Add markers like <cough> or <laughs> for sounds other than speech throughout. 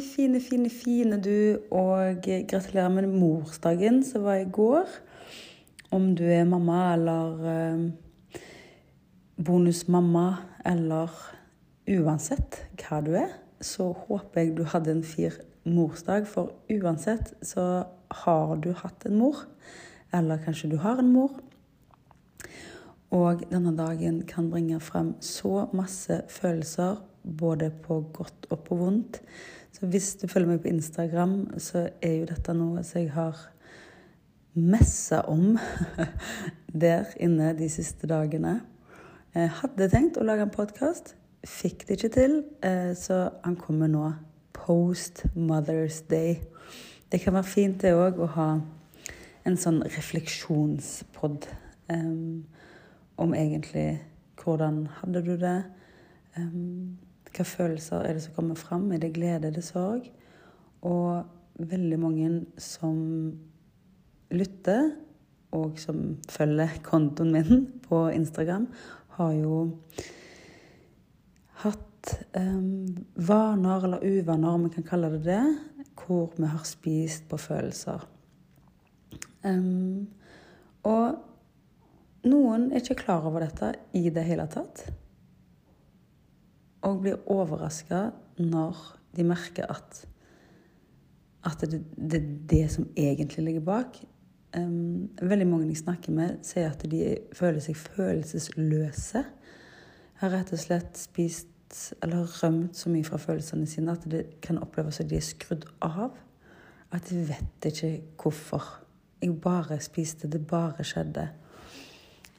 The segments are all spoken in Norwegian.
fine, fine, fine du, og gratulerer med morsdagen som var i går. Om du er mamma eller eh, bonusmamma eller uansett hva du er, så håper jeg du hadde en fin morsdag. For uansett så har du hatt en mor, eller kanskje du har en mor. Og denne dagen kan bringe frem så masse følelser både på godt og på vondt. Så hvis du følger meg på Instagram, så er jo dette noe som jeg har messa om <laughs> der inne de siste dagene. Jeg hadde tenkt å lage en podkast, fikk det ikke til, eh, så han kommer nå post Mother's Day. Det kan være fint det òg å ha en sånn refleksjonspod um, om egentlig hvordan hadde du det? Um, hva følelser er det som kommer fram? Er det glede, er det sorg? Og veldig mange som lytter, og som følger kontoen min på Instagram, har jo hatt um, vaner, eller uvaner, om vi kan kalle det det, hvor vi har spist på følelser. Um, og noen er ikke klar over dette i det hele tatt og blir overraska når de merker at, at det, det, er det som egentlig ligger bak. Um, veldig mange jeg snakker med, sier at de føler seg følelsesløse. Har rett og slett spist eller rømt så mye fra følelsene sine at det kan oppleves som de er skrudd av. At de vet ikke hvorfor. Jeg bare spiste, det bare skjedde.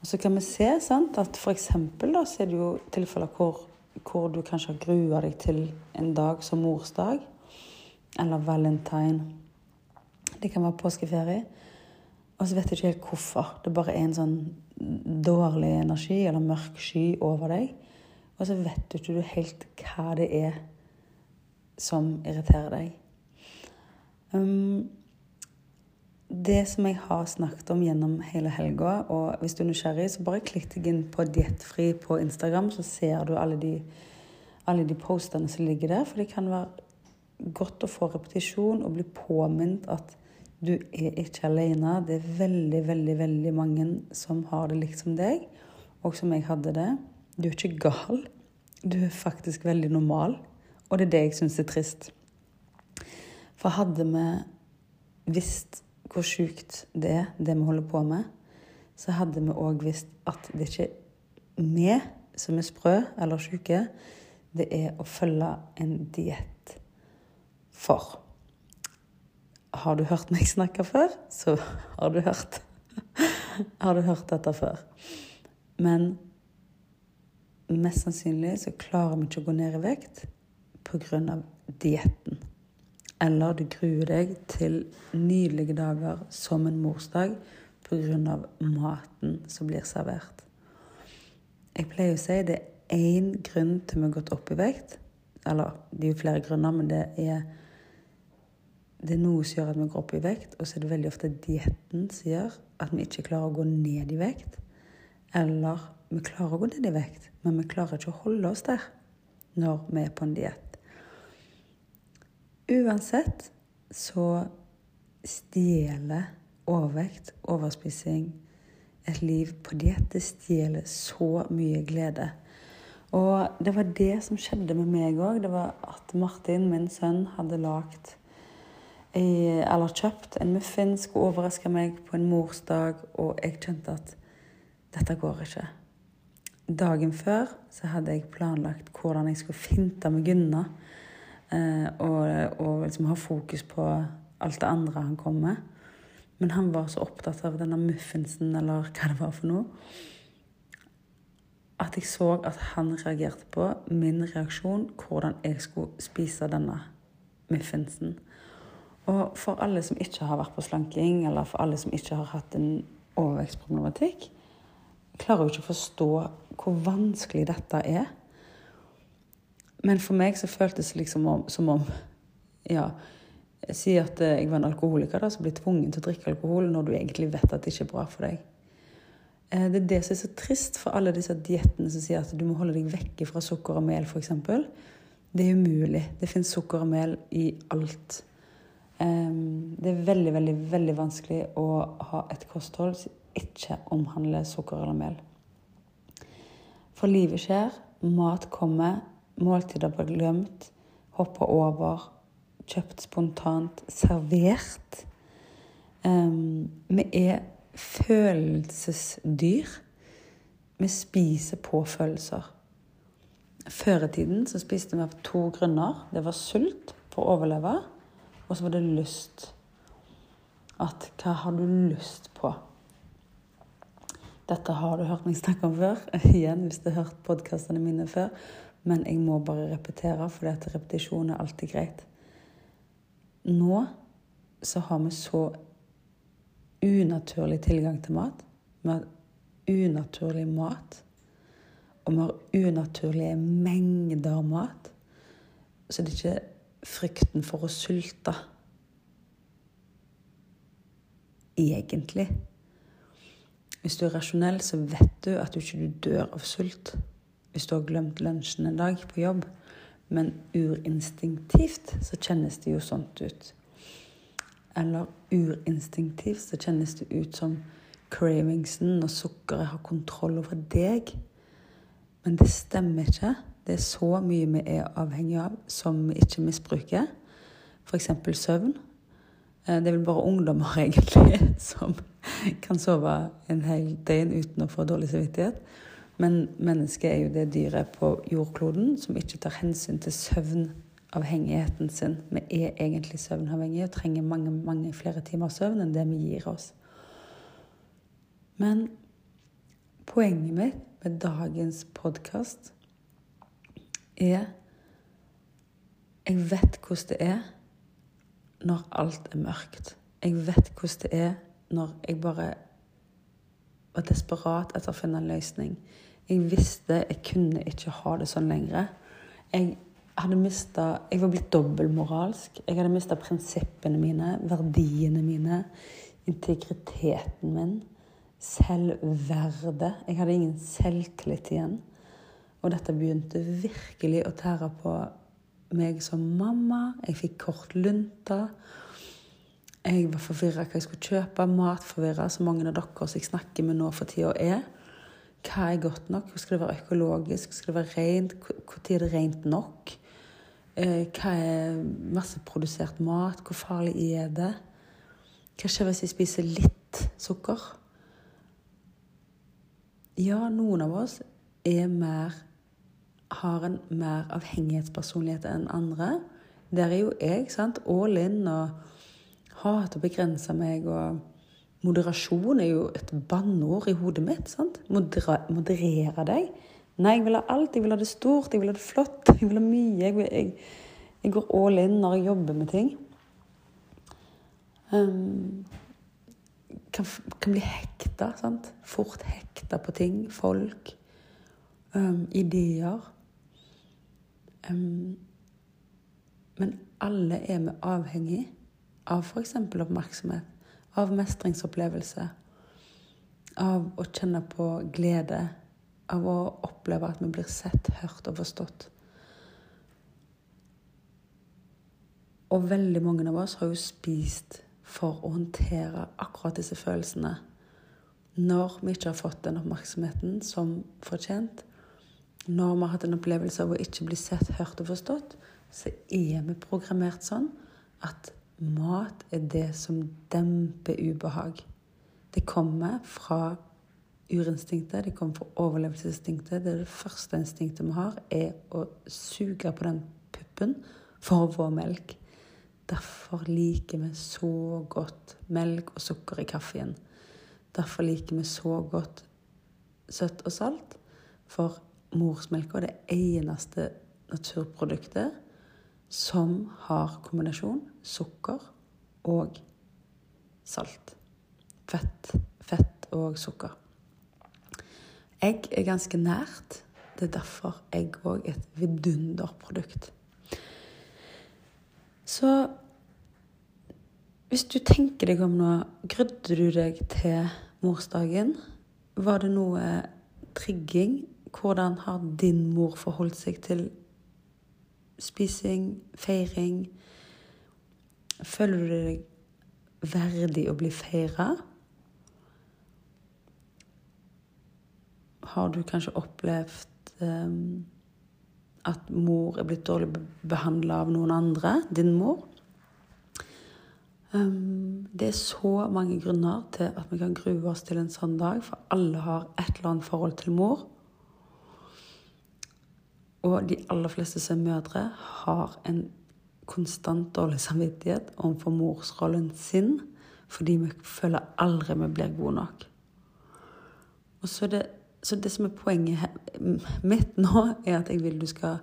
Og så kan vi se sant, at da, så er det jo tilfeller hvor hvor du kanskje har grua deg til en dag som morsdag eller valentine. Det kan være påskeferie. Og så vet du ikke helt hvorfor. Det bare er en sånn dårlig energi eller mørk sky over deg. Og så vet du ikke helt hva det er som irriterer deg. Um, det som jeg har snakket om gjennom hele helga, og hvis du er nysgjerrig, så bare klikk deg inn på Diettfri på Instagram, så ser du alle de, alle de postene som ligger der. For det kan være godt å få repetisjon og bli påminnet at du er ikke alene. Det er veldig, veldig, veldig mange som har det likt som deg, og som jeg hadde det. Du er ikke gal. Du er faktisk veldig normal. Og det er det jeg syns er trist. For hadde vi visst hvor sjukt det er, det vi holder på med, så hadde vi òg visst at det ikke vi som er sprø eller sjuke. Det er å følge en diett for. Har du hørt meg snakke før, så har du hørt Har du hørt dette før. Men mest sannsynlig så klarer vi ikke å gå ned i vekt pga. dietten. Eller du gruer deg til nydelige dager som en morsdag pga. maten som blir servert. Jeg pleier å si det er én grunn til vi har gått opp i vekt. Eller det er jo flere grunner, men det er, det er noe som gjør at vi går opp i vekt. Og så er det veldig ofte dietten som gjør at vi ikke klarer å gå ned i vekt. Eller vi klarer å gå ned i vekt, men vi klarer ikke å holde oss der når vi er på en diett. Uansett så stjeler overvekt, overspising, et liv på diett. Det stjeler så mye glede. Og det var det som skjedde med meg òg. Det var at Martin, min sønn, hadde lagd eller kjøpt en muffin, skulle overraske meg på en morsdag, og jeg kjente at dette går ikke. Dagen før så hadde jeg planlagt hvordan jeg skulle finte med unna Eh, og, og liksom ha fokus på alt det andre han kom med. Men han var så opptatt av denne muffinsen, eller hva det var for noe, at jeg så at han reagerte på min reaksjon, hvordan jeg skulle spise denne muffinsen. Og for alle som ikke har vært på slanking, eller for alle som ikke har hatt en overvekstproblematikk, klarer jo ikke å forstå hvor vanskelig dette er. Men for meg så føltes det liksom om, som om Ja, si at eh, jeg var en alkoholiker da, som blir tvungen til å drikke alkohol når du egentlig vet at det ikke er bra for deg. Eh, det er det som er så trist for alle disse diettene som sier at du må holde deg vekke fra sukker og mel, f.eks. Det er umulig. Det fins sukker og mel i alt. Um, det er veldig, veldig, veldig vanskelig å ha et kosthold som ikke omhandler sukker eller mel. For livet skjer, mat kommer, måltider ble glemt, hoppa over, kjøpt spontant, servert. Um, vi er følelsesdyr. Vi spiser på følelser. Før i tiden så spiste vi av to grunner. Det var sult for å overleve, og så var det lyst. At hva har du lyst på? Dette har du hørt meg snakke om før. <laughs> Igjen, hvis du har hørt podkastene mine før. Men jeg må bare repetere, for repetisjon er alltid greit. Nå så har vi så unaturlig tilgang til mat. Vi har unaturlig mat. Og vi har unaturlige mengder mat. Så det er ikke frykten for å sulte egentlig. Hvis du er rasjonell, så vet du at du ikke dør av sult hvis du har glemt lunsjen en dag på jobb. Men urinstinktivt så kjennes det jo sånt ut. Eller urinstinktivt så kjennes det ut som cravingsen når sukkeret har kontroll over deg. Men det stemmer ikke. Det er så mye vi er avhengig av som vi ikke misbruker. F.eks. søvn. Eh, det er vel bare ungdommer <laughs> egentlig som kan sove en hel døgn uten å få dårlig samvittighet. Men mennesket er jo det dyret på jordkloden som ikke tar hensyn til søvnavhengigheten sin. Vi er egentlig søvnavhengige og trenger mange, mange flere timer søvn enn det vi gir oss. Men poenget mitt med dagens podkast er Jeg vet hvordan det er når alt er mørkt. Jeg vet hvordan det er når jeg bare var desperat etter å finne en løsning. Jeg visste jeg kunne ikke ha det sånn lenger. Jeg hadde mistet, Jeg var blitt dobbeltmoralsk. Jeg hadde mista prinsippene mine, verdiene mine, integriteten min, selvverdet. Jeg hadde ingen selvtillit igjen. Og dette begynte virkelig å tære på meg som mamma. Jeg fikk kort lunta. Jeg var forvirra hva jeg skulle kjøpe. Matforvirra, som mange av dere som jeg snakker med nå for tida, er. Hva er godt nok? Skal det være økologisk? Skal det være rent? Når er det rent nok? Eh, hva er masseprodusert mat? Hvor farlig er det? Hva skjer hvis jeg spiser litt sukker? Ja, noen av oss er mer har en mer avhengighetspersonlighet enn andre. Der er jo jeg, sant, all in og hater å begrense meg og Moderasjon er jo et banneord i hodet mitt. sant? Modera moderere deg. Nei, jeg vil ha alt. Jeg vil ha det stort, jeg vil ha det flott, jeg vil ha mye. Jeg, vil, jeg, jeg går all in når jeg jobber med ting. Um, kan, kan, bli hekta. sant? Fort hekta på ting. Folk. Um, ideer. Um, men alle er vi avhengig av f.eks. oppmerksomhet av mestringsopplevelse, av å kjenne på glede, av å oppleve at vi blir sett, hørt og forstått. Og veldig mange av oss har jo spist for å håndtere akkurat disse følelsene. Når vi ikke har fått den oppmerksomheten som fortjent, når vi har hatt en opplevelse av å ikke bli sett, hørt og forstått, så er vi programmert sånn at Mat er det som demper ubehag. Det kommer fra urinstinktet, det kommer fra overlevelsesinstinktet. Det, det første instinktet vi har, er å suge på den puppen for å få melk. Derfor liker vi så godt melk og sukker i kaffen. Derfor liker vi så godt søtt og salt. For morsmelka er det eneste naturproduktet som har kombinasjon sukker og salt. Fett, fett og sukker. Egg er ganske nært. Det er derfor egg òg er et vidunderprodukt. Så hvis du tenker deg om nå, grudde du deg til morsdagen? Var det noe trigging? Hvordan har din mor forholdt seg til spising, feiring? Føler du deg verdig å bli feira? Har du kanskje opplevd um, at mor er blitt dårlig behandla av noen andre? Din mor? Um, det er så mange grunner til at vi kan grue oss til en sånn dag, for alle har et eller annet forhold til mor. Og de aller fleste som er mødre, har en konstant dårlig samvittighet overfor morsrollen sin, fordi vi føler aldri vi blir gode nok. Og så det, så det som er poenget mitt nå, er at jeg vil du skal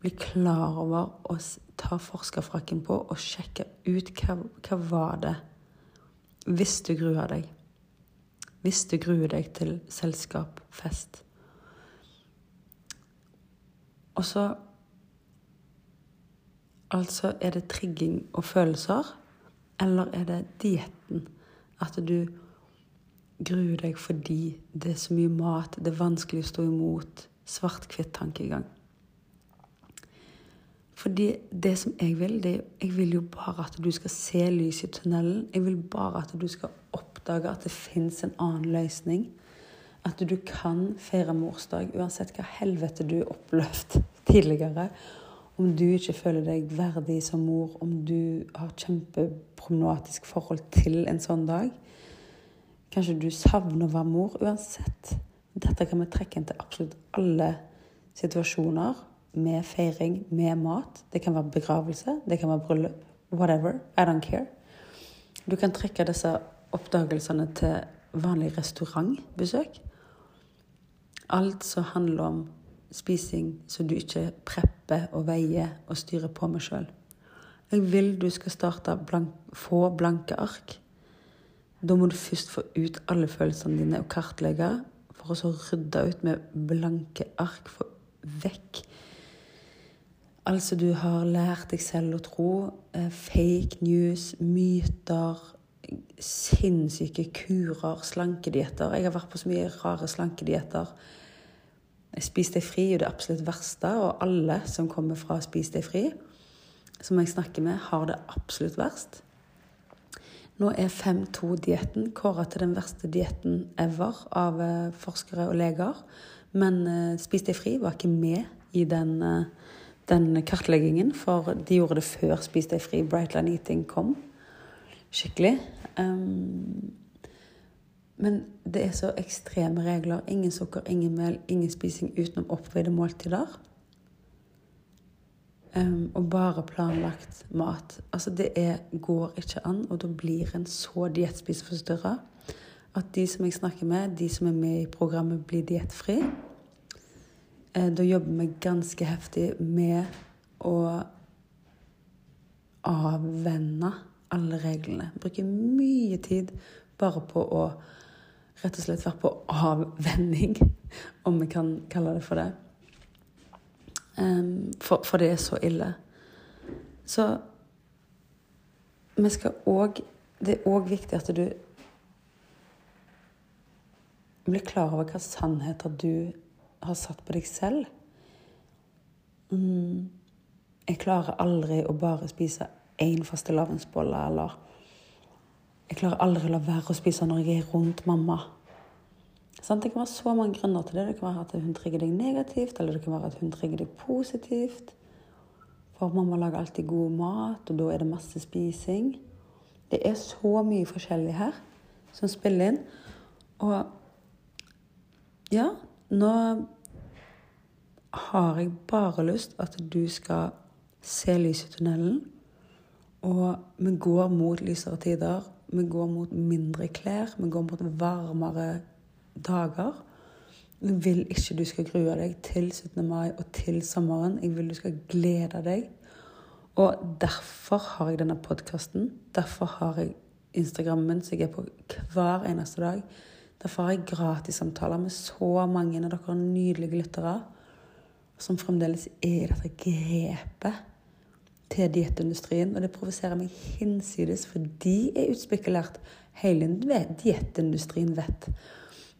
bli klar over å ta forskerfrakken på og sjekke ut hva, hva var det hvis du gruer deg. Hvis du gruer deg til selskap, fest. Og så Altså, er det trigging og følelser, eller er det dietten? At du gruer deg fordi det er så mye mat, det er vanskelig å stå imot svart-hvitt-tankegang. Fordi det som jeg vil, det, jeg vil jo bare at du skal se lys i tunnelen. Jeg vil bare at du skal oppdage at det fins en annen løsning. At du kan feire morsdag uansett hva helvete du har opplevd tidligere. Om du ikke føler deg verdig som mor, om du har kjempeproblematisk forhold til en sånn dag. Kanskje du savner å være mor. Uansett. Dette kan vi trekke inn til absolutt alle situasjoner med feiring, med mat. Det kan være begravelse, det kan være bryllup. Whatever. I don't care. Du kan trekke disse oppdagelsene til vanlig restaurantbesøk. Alt som handler om spising så du ikke prepper og veier og styrer på meg sjøl. Jeg vil du skal starte blank, få blanke ark. Da må du først få ut alle følelsene dine og kartlegge, for å så rydde ut med blanke ark. Få vekk Altså, du har lært deg selv å tro. Eh, fake news, myter, sinnssyke kurer, slankedietter. Jeg har vært på så mye rare slankedietter. Spis deg fri er det absolutt verste, og alle som kommer fra Spis deg fri, som jeg snakker med, har det absolutt verst. Nå er 5-2-dietten kåra til den verste dietten ever av eh, forskere og leger. Men uh, Spis deg fri var ikke med i den uh, den kartleggingen, for de gjorde det før Spis deg fri, Brightline Eating kom. Skikkelig. Um, men det er så ekstreme regler. Ingen sukker, ingen mel, ingen spising utenom oppveide måltider. Um, og bare planlagt mat. Altså, det er, går ikke an, og da blir en så diettspiseforstyrra at de som jeg snakker med, de som er med i programmet Bli diettfri, Eh, da jobber vi ganske heftig med å avvenne alle reglene. Bruker mye tid bare på å rett og slett vært på avvenning, <laughs> om vi kan kalle det for det. For, for det er så ille. Så vi skal òg Det er òg viktig at du blir klar over hva sannheter du har satt på deg selv. Mm. Jeg klarer aldri å bare spise én fastelavnsbolle, eller Jeg klarer aldri å la være å spise når jeg er rundt mamma. Sånn, det kan være så mange grunner til det. Det kan være at hun trigger deg negativt, eller det kan være at hun trigger deg positivt. For mamma lager alltid god mat, og da er det masse spising. Det er så mye forskjellig her som spiller inn. Og ja, nå har jeg bare lyst at du skal se lys i tunnelen. Og vi går mot lysere tider. Vi går mot mindre klær. Vi går mot varmere dager. Jeg vil ikke du skal grue deg til 17. mai og til sommeren. Jeg vil du skal glede deg. Og derfor har jeg denne podkasten. Derfor har jeg Instagrammen min, som jeg er på hver eneste dag. Derfor har jeg gratissamtaler med så mange av dere nydelige lyttere som fremdeles er i dette grepet til diettindustrien. Og det provoserer meg hinsides, for de er utspekulert. Hele diettindustrien vet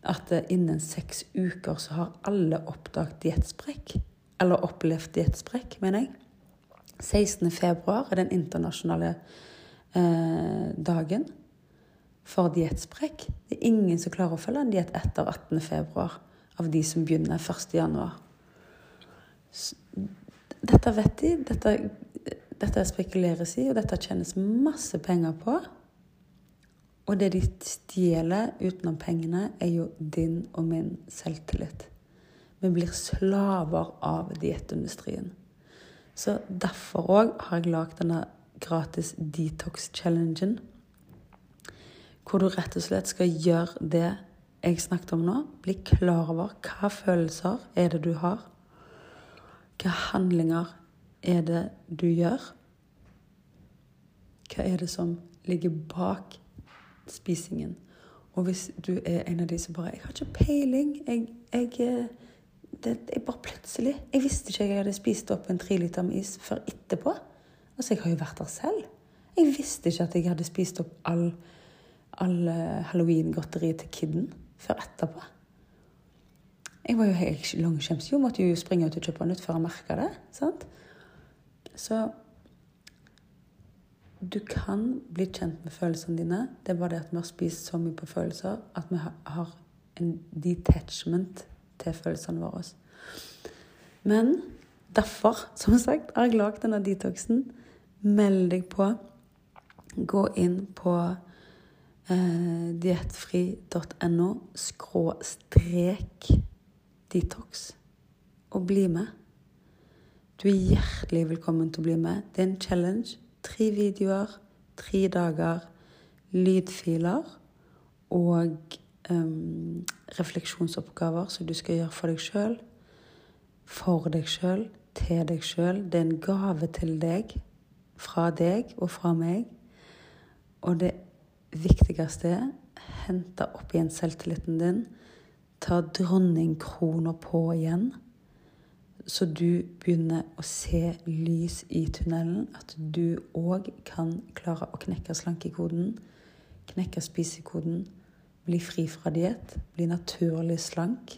at innen seks uker så har alle oppdaget diettsprekk. Eller opplevd diettsprekk, mener jeg. 16. februar er den internasjonale eh, dagen for diettsprekk. Det er ingen som klarer å følge en diett etter 18. februar av de som begynner 1. januar. Dette vet de, dette, dette spekuleres i, og dette tjenes masse penger på. Og det de stjeler utenom pengene, er jo din og min selvtillit. Vi blir slaver av diettindustrien. Så derfor òg har jeg lagd denne gratis detox-challengen. Hvor du rett og slett skal gjøre det jeg snakket om nå. Bli klar over hva følelser er det du har. Hva handlinger er det du gjør? Hva er det som ligger bak spisingen? Og hvis du er en av de som bare 'Jeg har ikke peiling. Jeg, jeg eh, det er bare plutselig Jeg visste ikke jeg hadde spist opp en tre liter med is før etterpå. Altså, jeg har jo vært der selv. Jeg visste ikke at jeg hadde spist opp all, all uh, halloween-godteri til kiden før etterpå. Jeg var jo helt langskjems. Jo, måtte jo springe ut og kjøpe nytt før jeg merka det. sant? Så du kan bli kjent med følelsene dine. Det er bare det at vi har spist så mye på følelser at vi har en detachment til følelsene våre. Men derfor, som sagt, har jeg lagd denne detoxen. Meld deg på. Gå inn på eh, diettfri.no skråstrek detox og bli med. Du er hjertelig velkommen til å bli med. Det er en challenge. Tre videoer, tre dager, lydfiler og um, refleksjonsoppgaver som du skal gjøre for deg sjøl. For deg sjøl, til deg sjøl. Det er en gave til deg, fra deg og fra meg. Og det viktigste er hente opp igjen selvtilliten din. Ta dronningkrona på igjen. Så du begynner å se lys i tunnelen. At du òg kan klare å knekke slankekoden, knekke spisekoden bli fri fra diett, bli naturlig slank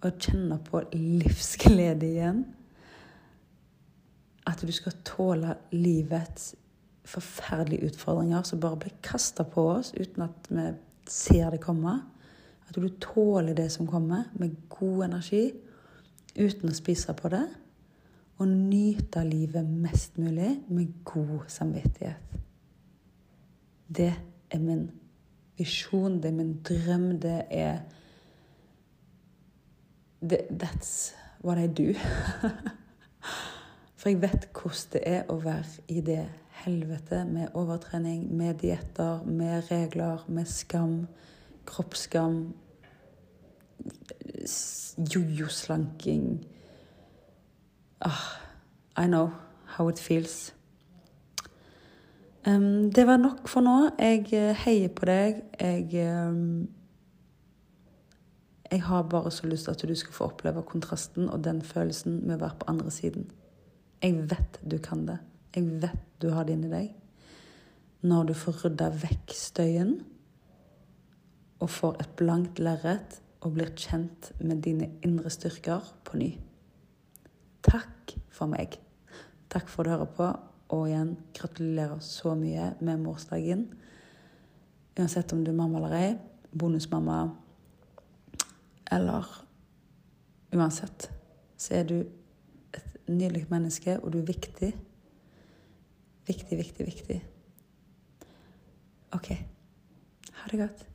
og kjenne på livsglede igjen. At du skal tåle livets forferdelige utfordringer som bare blir kasta på oss uten at vi ser det komme. At du tåler det som kommer, med god energi uten å spise på det. Og nyte livet mest mulig med god samvittighet. Det er min visjon, det er min drøm, det er det, That's what I do. <laughs> For jeg vet hvordan det er å være i det helvete med overtrening, med dietter, med regler, med skam, kroppsskam, jojo-slanking ah, I know how it feels. Um, det var nok for nå. Jeg eh, heier på deg. Jeg um, Jeg har bare så lyst til at du skal få oppleve kontrasten og den følelsen med å være på andre siden. Jeg vet du kan det. Jeg vet du har det inni deg. Når du får rydda vekk støyen og får et blankt lerret og blir kjent med dine indre styrker på ny. Takk for meg. Takk for at du hører på. Og igjen, gratulerer så mye med morsdagen. Uansett om du er mamma eller ei, bonusmamma eller Uansett så er du et nydelig menneske, og du er viktig. Viktig, viktig, viktig. OK. Ha det godt.